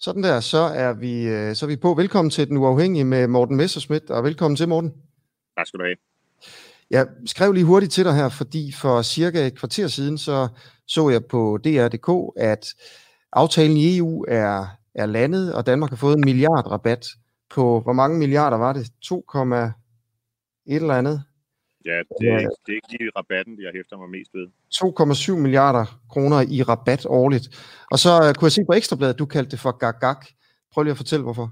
Sådan der, så er vi, øh, så er vi på. Velkommen til Den Uafhængige med Morten Messerschmidt, og velkommen til, Morten. Tak skal du have. Jeg skrev lige hurtigt til dig her, fordi for cirka et kvarter siden, så så jeg på DR.dk, at aftalen i EU er, er landet, og Danmark har fået en milliard rabat på, hvor mange milliarder var det? 2, et eller andet? Ja, det er, ikke, det er ikke lige rabatten, jeg hæfter mig mest ved. 2,7 milliarder kroner i rabat årligt. Og så uh, kunne jeg se på Ekstrabladet, at du kaldte det for gag-gag. Prøv lige at fortælle, hvorfor.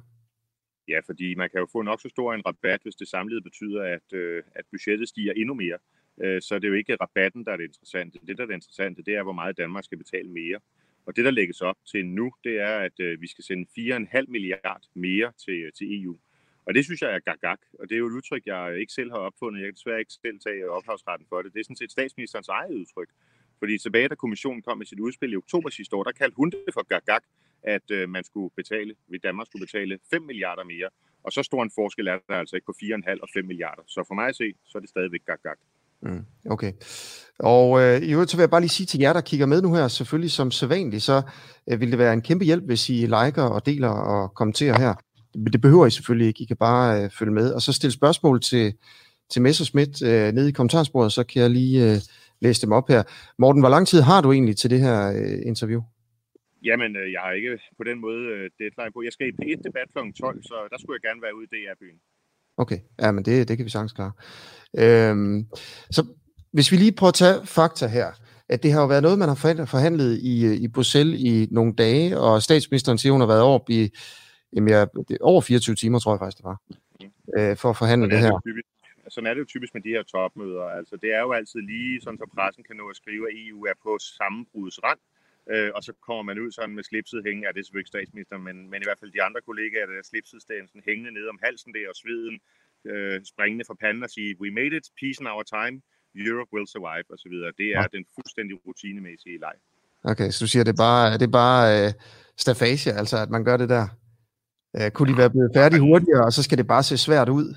Ja, fordi man kan jo få nok så stor en rabat, hvis det samlede betyder, at, øh, at budgettet stiger endnu mere. Øh, så det er jo ikke rabatten, der er det interessante. Det, der er det interessante, det er, hvor meget Danmark skal betale mere. Og det, der lægges op til nu, det er, at øh, vi skal sende 4,5 milliard mere til, til EU. Og det synes jeg er gagag, og det er jo et udtryk, jeg ikke selv har opfundet. Jeg kan desværre ikke selv tage ophavsretten for det. Det er sådan set statsministerens eget udtryk. Fordi tilbage, da kommissionen kom med sit udspil i oktober sidste år, der kaldte hun det for gagag, at øh, man skulle betale, ved Danmark skulle betale 5 milliarder mere. Og så stor en forskel er der altså ikke på 4,5 og 5 milliarder. Så for mig at se, så er det stadigvæk gagag. Mm, okay. Og øh, i øvrigt så vil jeg bare lige sige til jer, der kigger med nu her, selvfølgelig som sædvanligt, så øh, vil det være en kæmpe hjælp, hvis I liker og deler og kommenterer her det behøver I selvfølgelig ikke. I kan bare øh, følge med. Og så stille spørgsmål til, til Messerschmidt øh, nede i kommentarsporet, så kan jeg lige øh, læse dem op her. Morten, hvor lang tid har du egentlig til det her øh, interview? Jamen, øh, jeg har ikke på den måde øh, deadline på. Jeg skal i P1-debat kl. 12, så der skulle jeg gerne være ude i DR-byen. Okay, ja, men det, det kan vi sagtens klare. Øhm, så hvis vi lige prøver at tage fakta her, at det har jo været noget, man har forhandlet i, i Bruxelles i nogle dage, og statsministeren siger, hun har været over i Jamen, jeg, det, over 24 timer, tror jeg faktisk, det var, øh, for at forhandle det, det her. Typisk, sådan er det jo typisk med de her topmøder. Altså, det er jo altid lige sådan, så pressen kan nå at skrive, at EU er på rand, øh, og så kommer man ud sådan med slipset hængende, ja, det er selvfølgelig ikke statsministeren, men, men i hvert fald de andre kollegaer, der er slipset sådan hængende ned om halsen der, og sveden øh, springende fra panden og sige, we made it, peace in our time, Europe will survive, osv. Det er ja. den fuldstændig rutinemæssige leg. Okay, så du siger, det er bare, det er bare øh, stafage, altså at man gør det der? Uh, kunne de være blevet færdige hurtigere, og så skal det bare se svært ud?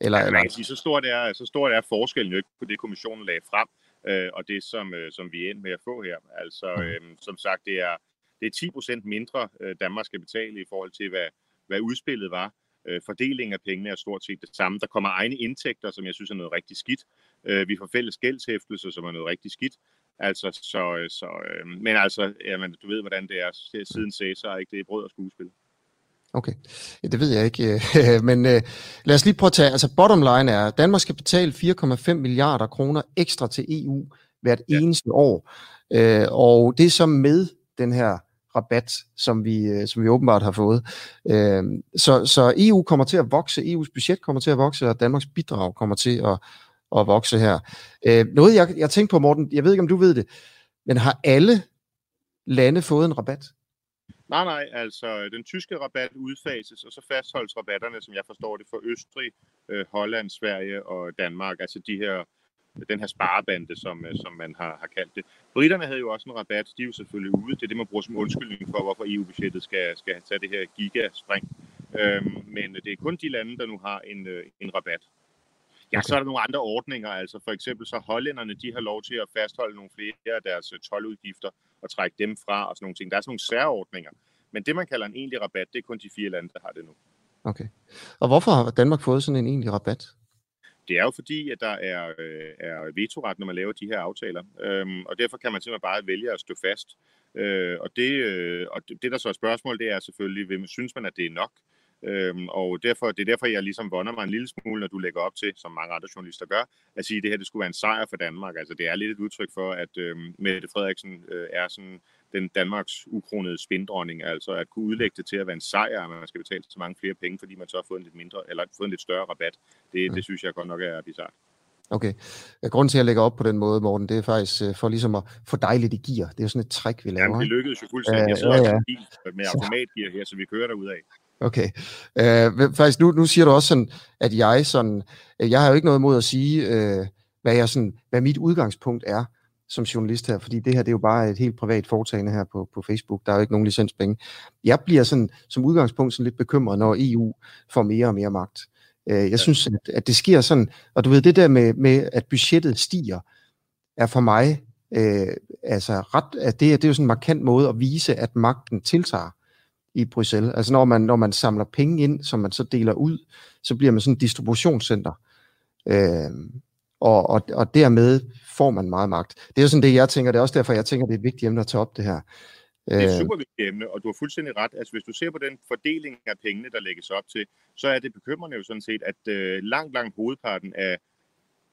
Eller, ja, man kan sige, så stort er, så stort er forskellen jo ikke på det, kommissionen lagde frem, øh, og det, som, øh, som vi er endt med at få her. Altså, øh, som sagt, det er, det er 10 procent mindre, øh, Danmark skal betale i forhold til, hvad, hvad udspillet var. Øh, fordelingen af pengene er stort set det samme. Der kommer egne indtægter, som jeg synes er noget rigtig skidt. Øh, vi får fælles gældshæftelse, som er noget rigtig skidt. Altså, så, øh, så, øh, men altså, jamen, du ved, hvordan det er siden Cæsar, ikke? Det er brød og skuespil. Okay, ja, det ved jeg ikke, men uh, lad os lige prøve at tage, altså bottom line er, at Danmark skal betale 4,5 milliarder kroner ekstra til EU hvert ja. eneste år, uh, og det er så med den her rabat, som vi, uh, som vi åbenbart har fået. Uh, så, så EU kommer til at vokse, EU's budget kommer til at vokse, og Danmarks bidrag kommer til at, at vokse her. Uh, noget jeg, jeg tænkte på, Morten, jeg ved ikke, om du ved det, men har alle lande fået en rabat? Nej, nej, altså den tyske rabat udfases, og så fastholdes rabatterne, som jeg forstår det, for Østrig, øh, Holland, Sverige og Danmark, altså de her, den her sparebande, som, øh, som man har, har kaldt det. Britterne havde jo også en rabat, de er jo selvfølgelig ude, det er det, man bruger som undskyldning for, hvorfor EU-budgettet skal, skal tage det her gigaspring. Øhm, men det er kun de lande, der nu har en, øh, en rabat. Ja, så er der nogle andre ordninger, altså for eksempel så hollænderne, de har lov til at fastholde nogle flere af deres øh, tolvudgifter og trække dem fra og sådan nogle ting. Der er sådan nogle særordninger. Men det, man kalder en egentlig rabat, det er kun de fire lande, der har det nu. Okay. Og hvorfor har Danmark fået sådan en egentlig rabat? Det er jo fordi, at der er, øh, er vetoret, når man laver de her aftaler. Øhm, og derfor kan man simpelthen bare vælge at stå fast. Øh, og det, øh, og det, det, der så er spørgsmål, det er selvfølgelig, hvem synes man, at det er nok? Øhm, og derfor, det er derfor, jeg ligesom vonder mig en lille smule, når du lægger op til, som mange andre journalister gør, at sige, at det her det skulle være en sejr for Danmark. Altså det er lidt et udtryk for, at øhm, Mette Frederiksen øh, er sådan den Danmarks ukronede spindronning, altså at kunne udlægge det til at være en sejr, at man skal betale så mange flere penge, fordi man så har fået en lidt mindre, eller fået en lidt større rabat. Det, det synes jeg godt nok er bizart. Okay. Grunden til, at jeg lægger op på den måde, Morten, det er faktisk øh, for ligesom at få dig lidt i gear. Det er jo sådan et trick, vi laver. Jamen, det lykkedes jo fuldstændig. Jeg sidder ja, ja. også med automatgear her, så vi kører derud af. Okay. Uh, faktisk, nu, nu siger du også sådan, at jeg sådan, jeg har jo ikke noget imod at sige, uh, hvad, jeg sådan, hvad mit udgangspunkt er som journalist her, fordi det her det er jo bare et helt privat foretagende her på, på Facebook. Der er jo ikke nogen licenspenge. Jeg bliver sådan som udgangspunkt sådan lidt bekymret, når EU får mere og mere magt. Uh, jeg synes, at, at det sker sådan, og du ved, det der med, med at budgettet stiger, er for mig uh, altså ret, at det, det er jo sådan en markant måde at vise, at magten tiltager i Bruxelles. Altså når man, når man samler penge ind, som man så deler ud, så bliver man sådan et distributionscenter. Øh, og, og, og dermed får man meget magt. Det er jo sådan det, jeg tænker. Det er også derfor, jeg tænker, det er et vigtigt emne at tage op det her. Det er et øh. super vigtigt emne, og du har fuldstændig ret. Altså, hvis du ser på den fordeling af pengene, der lægges op til, så er det bekymrende jo sådan set, at øh, langt, langt hovedparten af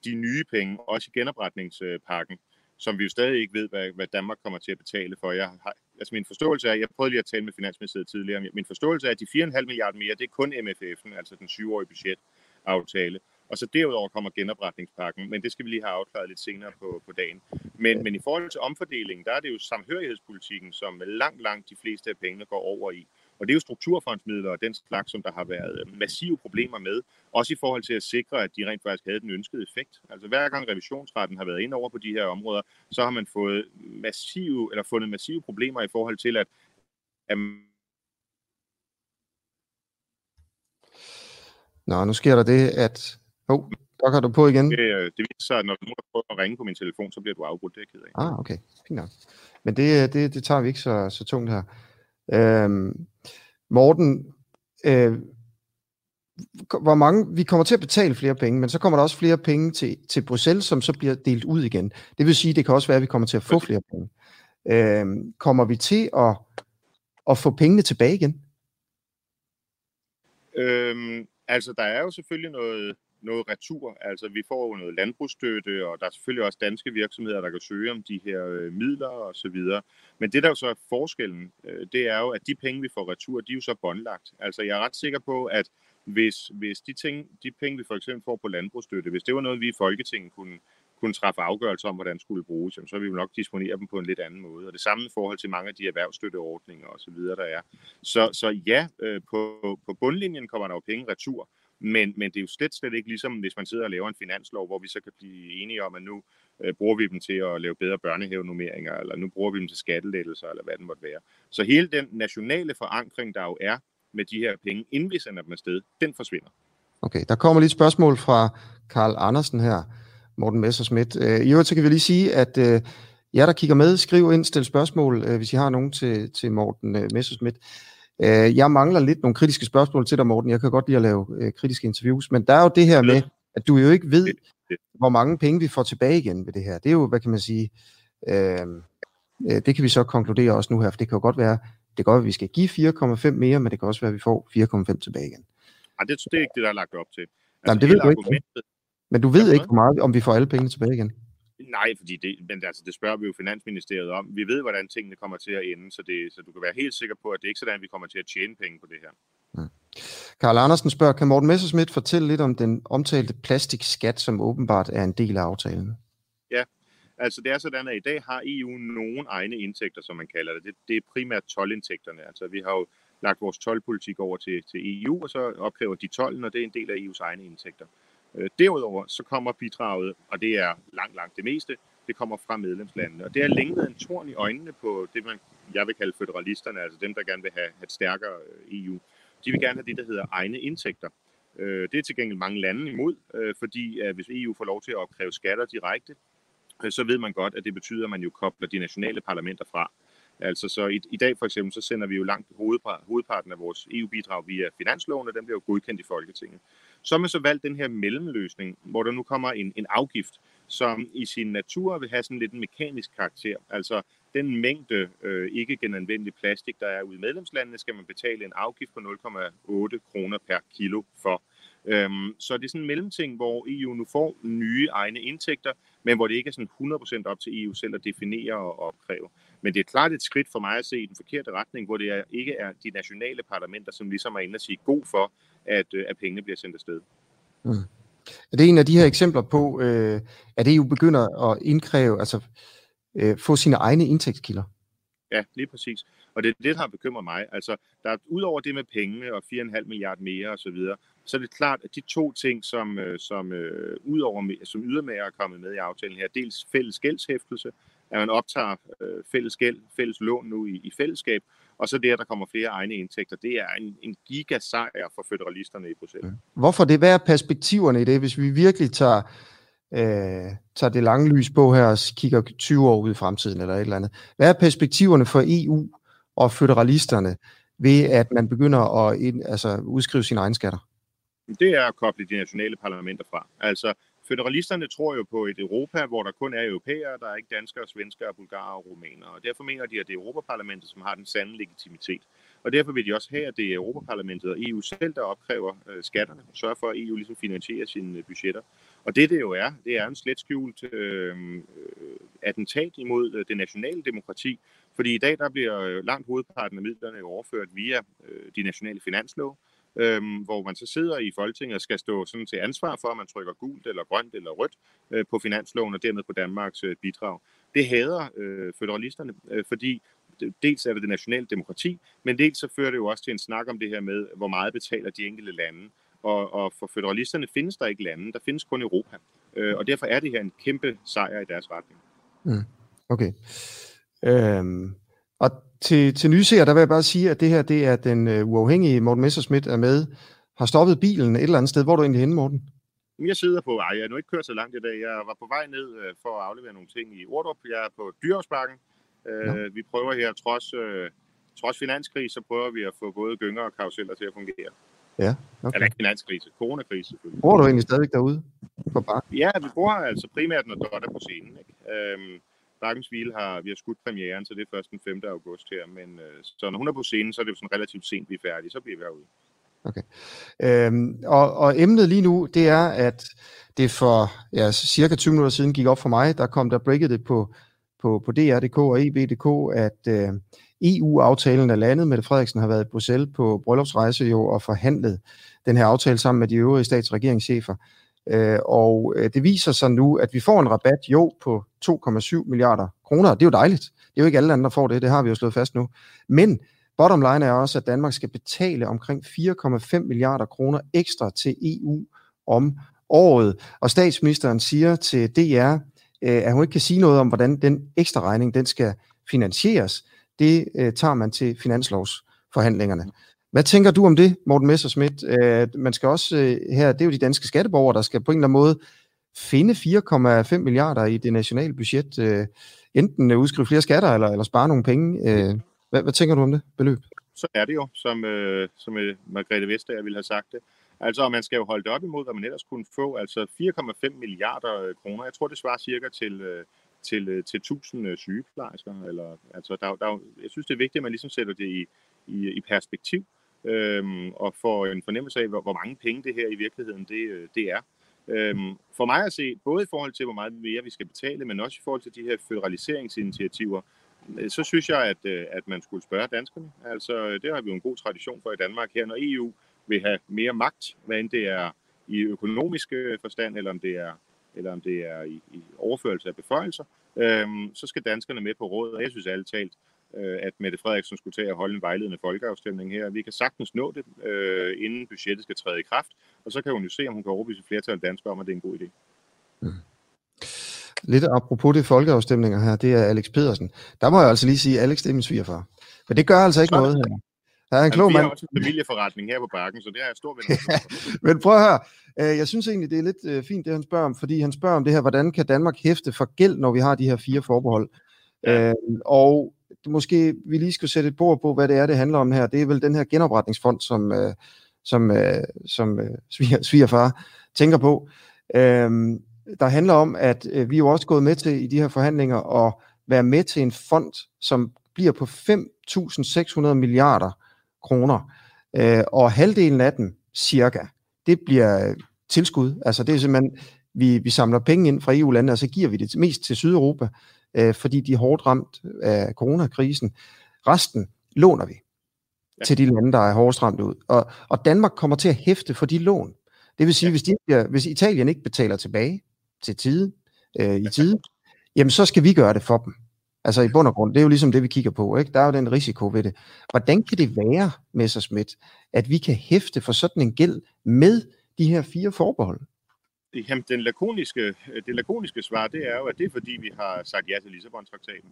de nye penge, også i genopretningspakken, som vi jo stadig ikke ved, hvad, hvad Danmark kommer til at betale for. Jeg har, altså min forståelse er, jeg prøvede lige at tale med Finansministeriet tidligere, min forståelse er, at de 4,5 milliarder mere, det er kun MFF'en, altså den syvårige budgetaftale. Og så derudover kommer genopretningspakken, men det skal vi lige have afklaret lidt senere på, på dagen. Men, men i forhold til omfordelingen, der er det jo samhørighedspolitikken, som langt, langt de fleste af pengene går over i. Og det er jo strukturfondsmidler og den slags, som der har været øh, massive problemer med, også i forhold til at sikre, at de rent faktisk havde den ønskede effekt. Altså hver gang revisionsretten har været ind over på de her områder, så har man fået massive, eller fundet massive problemer i forhold til, at, at Nå, nu sker der det, at jo, oh, der kan du på igen. Det, øh, det viser sig, at når du prøver at ringe på min telefon, så bliver du afbrudt. Det er ked af. Ah, okay. Fint nok. Men det, øh, det, det tager vi ikke så, så tungt her. Øhm, Morten, øh, hvor mange, vi kommer til at betale flere penge, men så kommer der også flere penge til, til Bruxelles, som så bliver delt ud igen. Det vil sige, det kan også være, at vi kommer til at få flere penge. Øhm, kommer vi til at, at få pengene tilbage igen? Øhm, altså, der er jo selvfølgelig noget, noget retur. Altså, vi får jo noget landbrugsstøtte, og der er selvfølgelig også danske virksomheder, der kan søge om de her øh, midler og så videre. Men det, der jo så er forskellen, øh, det er jo, at de penge, vi får retur, de er jo så båndlagt. Altså, jeg er ret sikker på, at hvis, hvis de, ting, de penge, vi for eksempel får på landbrugsstøtte, hvis det var noget, vi i Folketinget kunne, kunne træffe afgørelser om, hvordan skulle bruges, så vil vi nok disponere dem på en lidt anden måde. Og det samme i forhold til mange af de erhvervsstøtteordninger osv., der er. Så, så ja, øh, på, på bundlinjen kommer der jo penge retur, men, men det er jo slet, slet ikke ligesom, hvis man sidder og laver en finanslov, hvor vi så kan blive enige om, at nu øh, bruger vi dem til at lave bedre børnehavenummeringer, eller nu bruger vi dem til skattelettelser, eller hvad den måtte være. Så hele den nationale forankring, der jo er med de her penge, inden vi sender dem afsted, den forsvinder. Okay, der kommer lige et spørgsmål fra Karl Andersen her, Morten Messersmith. Øh, I øvrigt så kan vi lige sige, at øh, jer, der kigger med, skriv ind, stil spørgsmål, øh, hvis I har nogen til, til Morten øh, Messersmith. Øh, jeg mangler lidt nogle kritiske spørgsmål til dig, Morten. Jeg kan godt lide at lave øh, kritiske interviews, men der er jo det her med, at du jo ikke ved, hvor mange penge vi får tilbage igen ved det her. Det er jo, hvad kan man sige, øh, øh det kan vi så konkludere også nu her, for det kan jo godt være, det kan godt være, at vi skal give 4,5 mere, men det kan også være, at vi får 4,5 tilbage igen. Nej, det, det er ikke det, der er lagt op til. Altså, Jamen, det ved du ikke. Men du ved ikke, hvor meget, om vi får alle pengene tilbage igen. Nej, fordi det, men altså, det spørger vi jo Finansministeriet om. Vi ved, hvordan tingene kommer til at ende, så, det, så du kan være helt sikker på, at det ikke er sådan, at vi kommer til at tjene penge på det her. Mm. Karl Andersen spørger, kan Morten Messerschmidt fortælle lidt om den omtalte plastikskat, som åbenbart er en del af aftalen? Ja, altså det er sådan, at i dag har EU nogle egne indtægter, som man kalder det. Det, det er primært tolvindtægterne. Altså vi har jo lagt vores tolvpolitik over til, til EU, og så opkræver de tollen, og det er en del af EU's egne indtægter. Øh, Øh, derudover så kommer bidraget, og det er langt, langt det meste, det kommer fra medlemslandene. Og det har længe været en torn i øjnene på det, man, jeg vil kalde federalisterne, altså dem, der gerne vil have et stærkere øh, EU. De vil gerne have det, der hedder egne indtægter. Øh, det er til gengæld mange lande imod, fordi hvis EU får lov til at opkræve skatter direkte, så ved man godt, at det betyder, at man jo kobler de nationale parlamenter fra. Altså så i, i dag for eksempel, så sender vi jo langt hovedparten af vores EU-bidrag via finansloven, og den bliver jo godkendt i Folketinget. Så har man så valgt den her mellemløsning, hvor der nu kommer en, en afgift, som i sin natur vil have sådan lidt en mekanisk karakter. Altså den mængde øh, ikke genanvendelig plastik, der er ude i medlemslandene, skal man betale en afgift på 0,8 kroner per kilo for. Øhm, så det er sådan en mellemting, hvor EU nu får nye egne indtægter, men hvor det ikke er sådan 100% op til EU selv at definere og opkræve. Men det er klart et skridt for mig at se i den forkerte retning, hvor det er, ikke er de nationale parlamenter, som ligesom er inde og sige god for, at, øh, at pengene bliver sendt afsted. Mm. Er det en af de her eksempler på, øh, at EU begynder at indkræve, altså øh, få sine egne indtægtskilder? Ja, lige præcis. Og det er det, der har bekymret mig. Altså, der er, udover det med penge og 4,5 milliarder mere osv., så, videre, så er det klart, at de to ting, som, øh, som, øh, udover, som ydermere er kommet med i aftalen her, dels fælles gældshæftelse, at man optager øh, fælles gæld, fælles lån nu i, i fællesskab, og så det, at der kommer flere egne indtægter, det er en, en gigasejr for federalisterne i Bruxelles. Hvorfor det? Hvad er perspektiverne i det, hvis vi virkelig tager, øh, tager det lange lys på her og kigger 20 år ud i fremtiden eller et eller andet? Hvad er perspektiverne for EU og federalisterne ved at man begynder at ind, altså, udskrive sine egne skatter? Det er at koble de nationale parlamenter fra. Altså, federalisterne tror jo på et Europa, hvor der kun er europæere, der er ikke danskere, svenskere, bulgarer og rumænere. Og derfor mener de, at det er Europaparlamentet, som har den sande legitimitet. Og derfor vil de også have, at det er Europaparlamentet og EU selv, der opkræver øh, skatterne og sørger for, at EU ligesom finansierer sine øh, budgetter. Og det det jo er, det er en slet skjult øh, øh attentat imod øh, det nationale demokrati. Fordi i dag der bliver øh, langt hovedparten af midlerne overført via øh, de nationale finanslov, øhm, hvor man så sidder i Folketinget og skal stå sådan til ansvar for, at man trykker gult eller grønt eller rødt øh, på finansloven og dermed på Danmarks øh, bidrag. Det hader øh, federalisterne, øh, fordi dels er det det nationale demokrati, men dels så fører det jo også til en snak om det her med, hvor meget betaler de enkelte lande. Og, og for federalisterne findes der ikke lande, der findes kun Europa. Øh, og derfor er det her en kæmpe sejr i deres retning. Mm. Okay. Øhm, og til, til nyseer, der vil jeg bare sige, at det her det er den uh, uafhængige Morten Messerschmidt er med, har stoppet bilen et eller andet sted. Hvor er du egentlig henne, Morten? Jeg sidder på, ej, jeg har nu ikke kørt så langt i dag. Jeg var på vej ned uh, for at aflevere nogle ting i Ordrup. Jeg er på Dyrsbakken, Øh, vi prøver her, trods, øh, trods finanskrise, så prøver vi at få både gynger og karuseller til at fungere. Ja, okay. Eller ikke finanskrise, coronakrise selvfølgelig. Bor du egentlig stadigvæk derude på bar? Ja, vi bor altså primært, når Dot er på scenen. Ikke? Øhm, Drakkens Hvile har, vi har skudt premieren, så det er først den 5. august her. Men, øh, så når hun er på scenen, så er det jo sådan relativt sent, vi er færdige. Så bliver vi herude. Okay. Øhm, og, og emnet lige nu, det er, at det for ja, cirka 20 minutter siden gik op for mig, der kom der breaket det på på, på DR.dk og EB.dk, at øh, EU-aftalen er landet. Mette Frederiksen har været i Bruxelles på bryllupsrejse jo og forhandlet den her aftale sammen med de øvrige statsregeringschefer. og. Øh, og øh, det viser sig nu, at vi får en rabat jo på 2,7 milliarder kroner. Det er jo dejligt. Det er jo ikke alle andre, der får det. Det har vi jo slået fast nu. Men bottom line er også, at Danmark skal betale omkring 4,5 milliarder kroner ekstra til EU om året. Og statsministeren siger til DR, øh, at hun ikke kan sige noget om, hvordan den ekstra regning den skal finansieres. Det øh, tager man til finanslovsforhandlingerne. Hvad tænker du om det, Morten Messerschmidt? Øh, man skal også øh, her, det er jo de danske skatteborgere, der skal på en eller anden måde finde 4,5 milliarder i det nationale budget. Øh, enten udskrive flere skatter, eller, eller spare nogle penge. Øh, hvad, hvad tænker du om det beløb? Så er det jo, som, øh, som øh, Margrethe Vestager ville have sagt det. Altså, man skal jo holde det op imod, hvad man ellers kunne få. Altså 4,5 milliarder øh, kroner. Jeg tror, det svarer cirka til, øh, til, øh, til 1000 sygeplejersker. Eller, altså, der, der, jeg synes, det er vigtigt, at man ligesom sætter det i, i, i perspektiv øhm, og får en fornemmelse af, hvor, hvor mange penge det her i virkeligheden det, øh, det er. Øhm, for mig at se, både i forhold til, hvor meget mere vi skal betale, men også i forhold til de her federaliseringsinitiativer, øh, så synes jeg, at, øh, at man skulle spørge danskerne. Altså, det har vi jo en god tradition for i Danmark her, når EU vil have mere magt, hvad end det er i økonomisk forstand, eller om det er, eller om det er i, i overførelse af beføjelser, øhm, så skal danskerne med på råd, og jeg synes alt talt, øh, at Mette Frederiksen skulle tage at holde en vejledende folkeafstemning her. Vi kan sagtens nå det, øh, inden budgettet skal træde i kraft, og så kan hun jo se, om hun kan overbevise flertal af danskere om, at det er en god idé. Mm. Lidt apropos det folkeafstemninger her, det er Alex Pedersen. Der må jeg altså lige sige, Alex det er min svigerfar. Men det gør altså ikke noget her. Der er en klog mand. Vi har også en familieforretning her på bakken, så det er jeg stor ven. Men prøv at høre. Øh, jeg synes egentlig, det er lidt øh, fint, det han spørger om, fordi han spørger om det her, hvordan kan Danmark hæfte for gæld, når vi har de her fire forbehold? Ja. Øh, og måske vi lige skulle sætte et bord på, hvad det er, det handler om her. Det er vel den her genopretningsfond, som, øh, som, øh, som øh, sviger, svigerfar tænker på. Øhm, der handler om, at vi er jo også gået med til i de her forhandlinger at være med til en fond, som bliver på 5.600 milliarder kroner. Øh, og halvdelen af dem, cirka, det bliver tilskud. Altså det er simpelthen, vi, vi samler penge ind fra EU-landene, og så giver vi det mest til Sydeuropa, øh, fordi de er hårdt ramt af coronakrisen. Resten låner vi ja. til de lande, der er hårdest ramt ud. Og, og Danmark kommer til at hæfte for de lån. Det vil sige, ja. hvis, de, hvis Italien ikke betaler tilbage til tide, øh, i tide, jamen så skal vi gøre det for dem. Altså i bund og grund, det er jo ligesom det, vi kigger på. Ikke? Der er jo den risiko ved det. Hvordan kan det være, Messersmith, at vi kan hæfte for sådan en gæld med de her fire forbehold? Jamen, den lakoniske, øh, det lakoniske svar, det er jo, at det er fordi, vi har sagt ja til Lissabon-traktaten.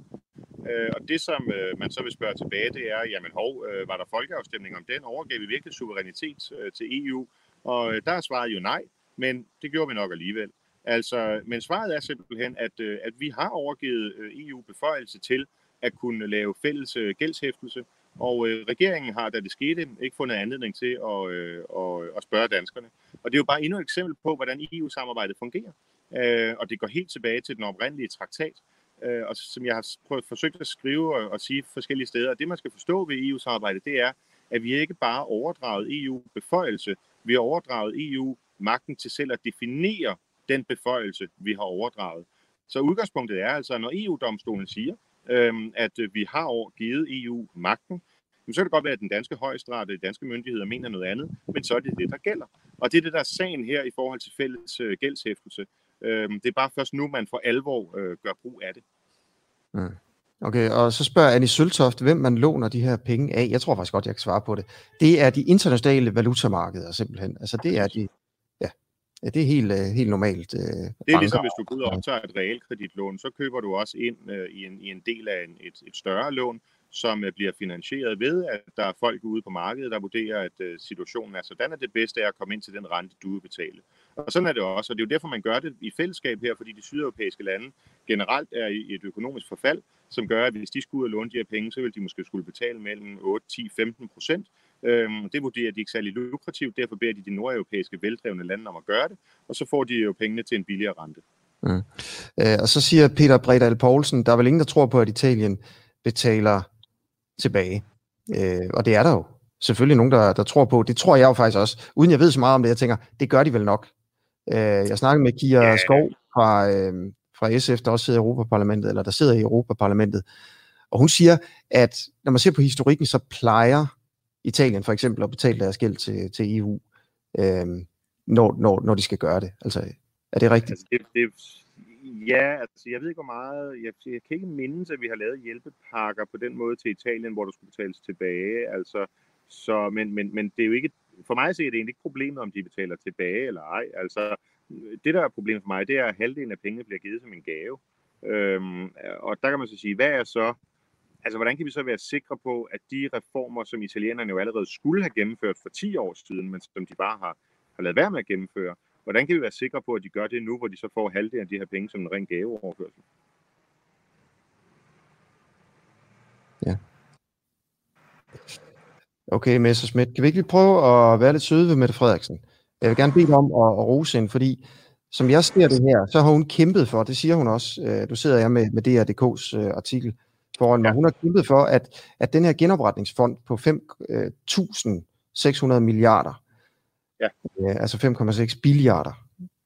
Øh, og det, som øh, man så vil spørge tilbage, det er, jamen hov, øh, var der folkeafstemning om den? Overgav vi virkelig suverænitet øh, til EU? Og øh, der er svaret jo nej, men det gjorde vi nok alligevel. Altså, men svaret er simpelthen, at, at vi har overgivet EU beføjelse til at kunne lave fælles gældshæftelse og øh, regeringen har, da det skete, ikke fundet anledning til at, øh, at, øh, at spørge danskerne. Og det er jo bare endnu et eksempel på, hvordan EU-samarbejdet fungerer. Øh, og det går helt tilbage til den oprindelige traktat, øh, og som jeg har prøvet, forsøgt at skrive og, og sige forskellige steder. Og det, man skal forstå ved EU-samarbejdet, det er, at vi ikke bare overdraget EU beføjelse, vi har overdraget EU magten til selv at definere den beføjelse, vi har overdraget. Så udgangspunktet er altså, når EU-domstolen siger, øhm, at øh, vi har givet EU magten, så kan det godt være, at den danske højesteret og de danske myndigheder mener noget andet, men så er det det, der gælder. Og det er det, der er sagen her i forhold til fælles øh, gældshæftelse. Øhm, det er bare først nu, man for alvor øh, gør brug af det. Mm. Okay, og så spørger Annie Søltoft, hvem man låner de her penge af. Jeg tror faktisk godt, jeg kan svare på det. Det er de internationale valutamarkeder simpelthen. Altså det er de, ja, det er helt, øh, helt normalt. Uh, det er banker. ligesom, hvis du går ud og optager et realkreditlån, så køber du også ind uh, i, en, i en del af en, et, et større lån, som uh, bliver finansieret ved, at der er folk ude på markedet, der vurderer, at uh, situationen er sådan, at det bedste er at komme ind til den rente, du vil betale. Og sådan er det også, og det er jo derfor, man gør det i fællesskab her, fordi de sydeuropæiske lande generelt er i et økonomisk forfald, som gør, at hvis de skulle ud og låne de her penge, så ville de måske skulle betale mellem 8, 10, 15 procent. Øhm, det vurderer de ikke særlig lukrativt, derfor beder de de nordeuropæiske veldrevne lande om at gøre det, og så får de jo pengene til en billigere rente. Mm. Øh, og så siger Peter Bredal Poulsen, der er vel ingen, der tror på, at Italien betaler tilbage. Øh, og det er der jo selvfølgelig nogen, der, der tror på. Det tror jeg jo faktisk også. Uden jeg ved så meget om det, jeg tænker, det gør de vel nok. Øh, jeg snakkede med Kia ja. Skov fra, øh, fra SF, der også sidder i Europaparlamentet, eller der sidder i Europaparlamentet, og hun siger, at når man ser på historikken, så plejer Italien for eksempel at betale deres gæld til, til EU, øh, når, når, når de skal gøre det. Altså, er det rigtigt? Altså, det, det, ja, altså jeg ved ikke hvor meget, jeg, jeg kan ikke mindes, at vi har lavet hjælpepakker på den måde til Italien, hvor der skulle betales tilbage, altså, så, men, men, men det er jo ikke, for mig at er det egentlig ikke problemet, om de betaler tilbage eller ej, altså det, der er problemet for mig, det er, at halvdelen af pengene bliver givet som en gave. Øhm, og der kan man så sige, hvad er så, altså hvordan kan vi så være sikre på, at de reformer, som italienerne jo allerede skulle have gennemført for 10 år siden, men som de bare har, har lavet være med at gennemføre, hvordan kan vi være sikre på, at de gør det nu, hvor de så får halvdelen af de her penge som en ren gaveoverførsel? Ja. Okay, Messersmith. Kan vi ikke lige prøve at være lidt søde ved Mette Frederiksen? Jeg vil gerne bede dig om at, at rose hende, fordi som jeg ser det her, så har hun kæmpet for, det siger hun også, øh, du sidder jeg med, med DRDK's øh, artikel foran mig, ja. hun har kæmpet for, at, at den her genopretningsfond på 5.600 øh, milliarder, ja. øh, altså 5,6 billiarder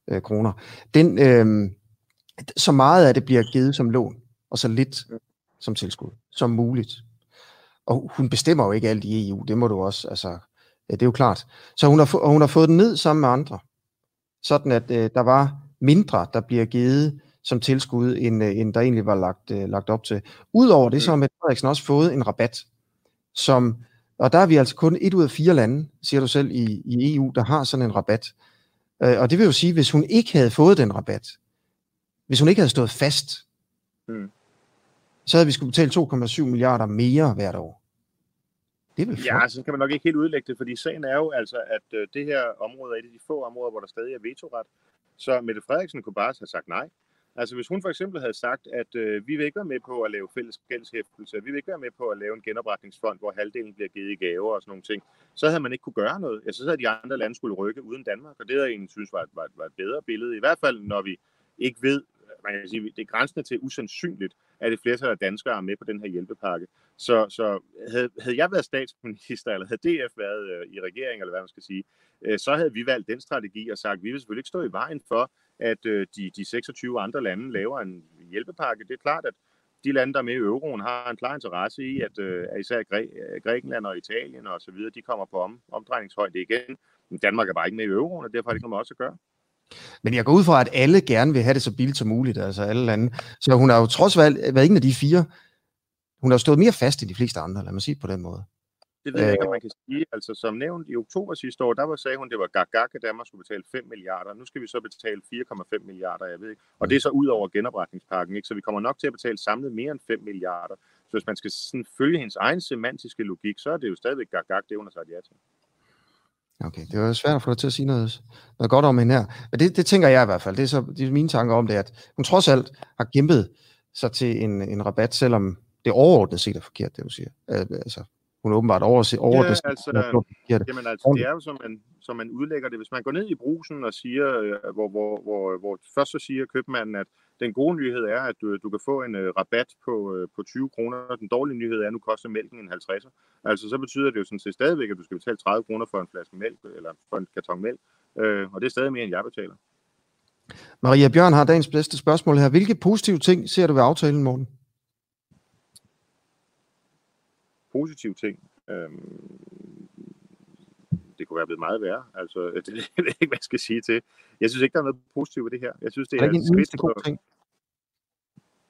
øh, kroner, den, øh, så meget af det bliver givet som lån, og så lidt som tilskud, som muligt. Og hun bestemmer jo ikke alt i EU, det må du også, altså Ja, det er jo klart. Så hun har, hun har fået den ned sammen med andre, sådan at øh, der var mindre, der bliver givet som tilskud, end, øh, end der egentlig var lagt, øh, lagt op til. Udover det, så har Mette Frederiksen også fået en rabat, som, og der er vi altså kun et ud af fire lande, siger du selv, i, i EU, der har sådan en rabat. Øh, og det vil jo sige, hvis hun ikke havde fået den rabat, hvis hun ikke havde stået fast, mm. så havde vi skulle betale 2,7 milliarder mere hvert år. Det vel ja, så kan man nok ikke helt udlægge det, fordi sagen er jo altså, at øh, det her område er et af de få områder, hvor der stadig er vetoret. Så Mette Frederiksen kunne bare have sagt nej. Altså hvis hun for eksempel havde sagt, at øh, vi vil ikke være med på at lave fælles gældshæftelse, vi vil ikke være med på at lave en genopretningsfond, hvor halvdelen bliver givet i gaver og sådan nogle ting, så havde man ikke kunne gøre noget. Ja, så havde de andre lande skulle rykke uden Danmark, og det havde jeg egentlig synes var, var, var et bedre billede. I hvert fald, når vi ikke ved, man kan sige, det er grænsende til usandsynligt, at et flertal af danskere er med på den her hjælpepakke. Så, så havde, havde jeg været statsminister, eller havde DF været øh, i regering, eller hvad man skal sige, øh, så havde vi valgt den strategi og sagt, at vi vil selvfølgelig ikke stå i vejen for, at øh, de, de 26 andre lande laver en hjælpepakke. Det er klart, at de lande, der er med i euroen, har en klar interesse i, at, øh, at især Græ- Grækenland og Italien og så videre, de kommer på om, omdrejningshøjde igen. Men Danmark er bare ikke med i euroen, og derfor har det ikke noget også at gøre. Men jeg går ud fra, at alle gerne vil have det så billigt som muligt, altså alle lande. Så hun har jo trods alt været en af de fire. Hun har stået mere fast end de fleste andre, lad mig sige på den måde. Det ved jeg ikke, om man kan sige. Altså, som nævnt i oktober sidste år, der var, sagde hun, det var gak, gak at Danmark skulle betale 5 milliarder. Nu skal vi så betale 4,5 milliarder, jeg ved ikke. Og det er så ud over genopretningspakken, ikke? Så vi kommer nok til at betale samlet mere end 5 milliarder. Så hvis man skal sådan følge hendes egen semantiske logik, så er det jo stadigvæk gak, gak, det hun har sagt ja til. Okay, det var svært at få dig til at sige noget, noget godt om hende her. Men det, det tænker jeg i hvert fald. Det er, så, det er mine tanker om det, at hun trods alt har kæmpet sig til en, en rabat, selvom det overordnet set er forkert, det du siger. Altså, hun åbenbart over, over ja, det. Altså, jamen altså, det er jo, som man, som man udlægger det. Hvis man går ned i brusen og siger, øh, hvor, hvor, hvor, hvor først så siger købmanden, at den gode nyhed er, at du, du kan få en uh, rabat på, uh, på 20 kroner. Den dårlige nyhed er, at nu koster mælken en 50'er. Altså, så betyder det jo sådan set stadigvæk, at du skal betale 30 kroner for en flaske mælk, eller for en karton mælk. Uh, og det er stadig mere, end jeg betaler. Maria Bjørn har dagens bedste spørgsmål her. Hvilke positive ting ser du ved aftalen, Morten? Positive ting? Øhm, det kunne være blevet meget værre. Altså, det, jeg ved ikke, hvad jeg skal sige til. Jeg synes ikke, der er noget positivt ved det her. Jeg synes, det er, er en skridt god ting?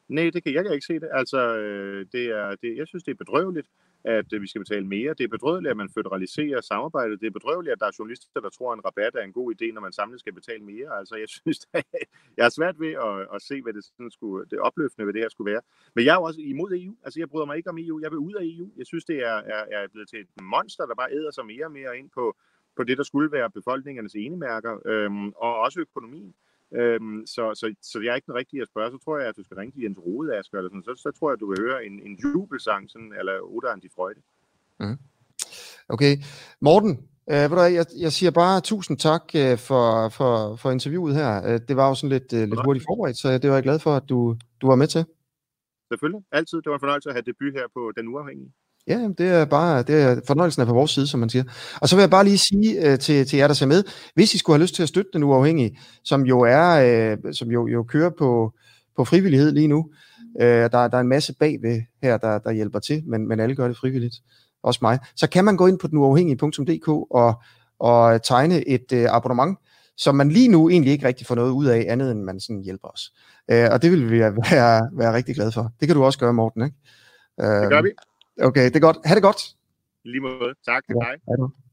Nej, det kan jeg, jeg kan ikke se det. Altså, øh, det er, det, jeg synes, det er bedrøveligt, at øh, vi skal betale mere. Det er bedrøveligt, at man føderaliserer samarbejdet. Det er bedrøveligt, at der er journalister, der tror, at en rabat er en god idé, når man samlet skal betale mere. Altså, jeg synes, jeg har svært ved at, at se, hvad det, sådan skulle, det opløftende ved det her skulle være. Men jeg er jo også imod EU. Altså, jeg bryder mig ikke om EU. Jeg vil ud af EU. Jeg synes, det er, er, er blevet til et monster, der bare æder sig mere og mere ind på, på det, der skulle være befolkningernes enemærker, øhm, og også økonomien. Øhm, så, så, så jeg er ikke den rigtige at spørge. Så tror jeg, at du skal ringe til Jens Rode, Asger, eller sådan. Så, så tror jeg, at du vil høre en, en jubelsang, sådan, eller Oda de Freude. Mm. Okay. Morten, øh, jeg, jeg siger bare tusind tak øh, for, for, for interviewet her. Øh, det var jo sådan lidt, øh, lidt hurtigt forberedt, så det var jeg glad for, at du, du var med til. Selvfølgelig. Altid. Det var en fornøjelse at have debut her på Den Uafhængige. Ja, det er bare, det er, fornøjelsen er på vores side, som man siger. Og så vil jeg bare lige sige uh, til, til jer, der ser med, hvis I skulle have lyst til at støtte den uafhængige, som jo er, uh, som jo, jo kører på, på frivillighed lige nu, uh, der, der er en masse bagved her, der, der hjælper til, men, men alle gør det frivilligt, også mig, så kan man gå ind på denuafhængige.dk og, og tegne et uh, abonnement, som man lige nu egentlig ikke rigtig får noget ud af, andet end man sådan hjælper os. Uh, og det vil vi være, være rigtig glade for. Det kan du også gøre, Morten, ikke? Uh, det gør vi. Okay, det er godt. Ha' det godt. Lige måde. Tak. Ja, hej. hej.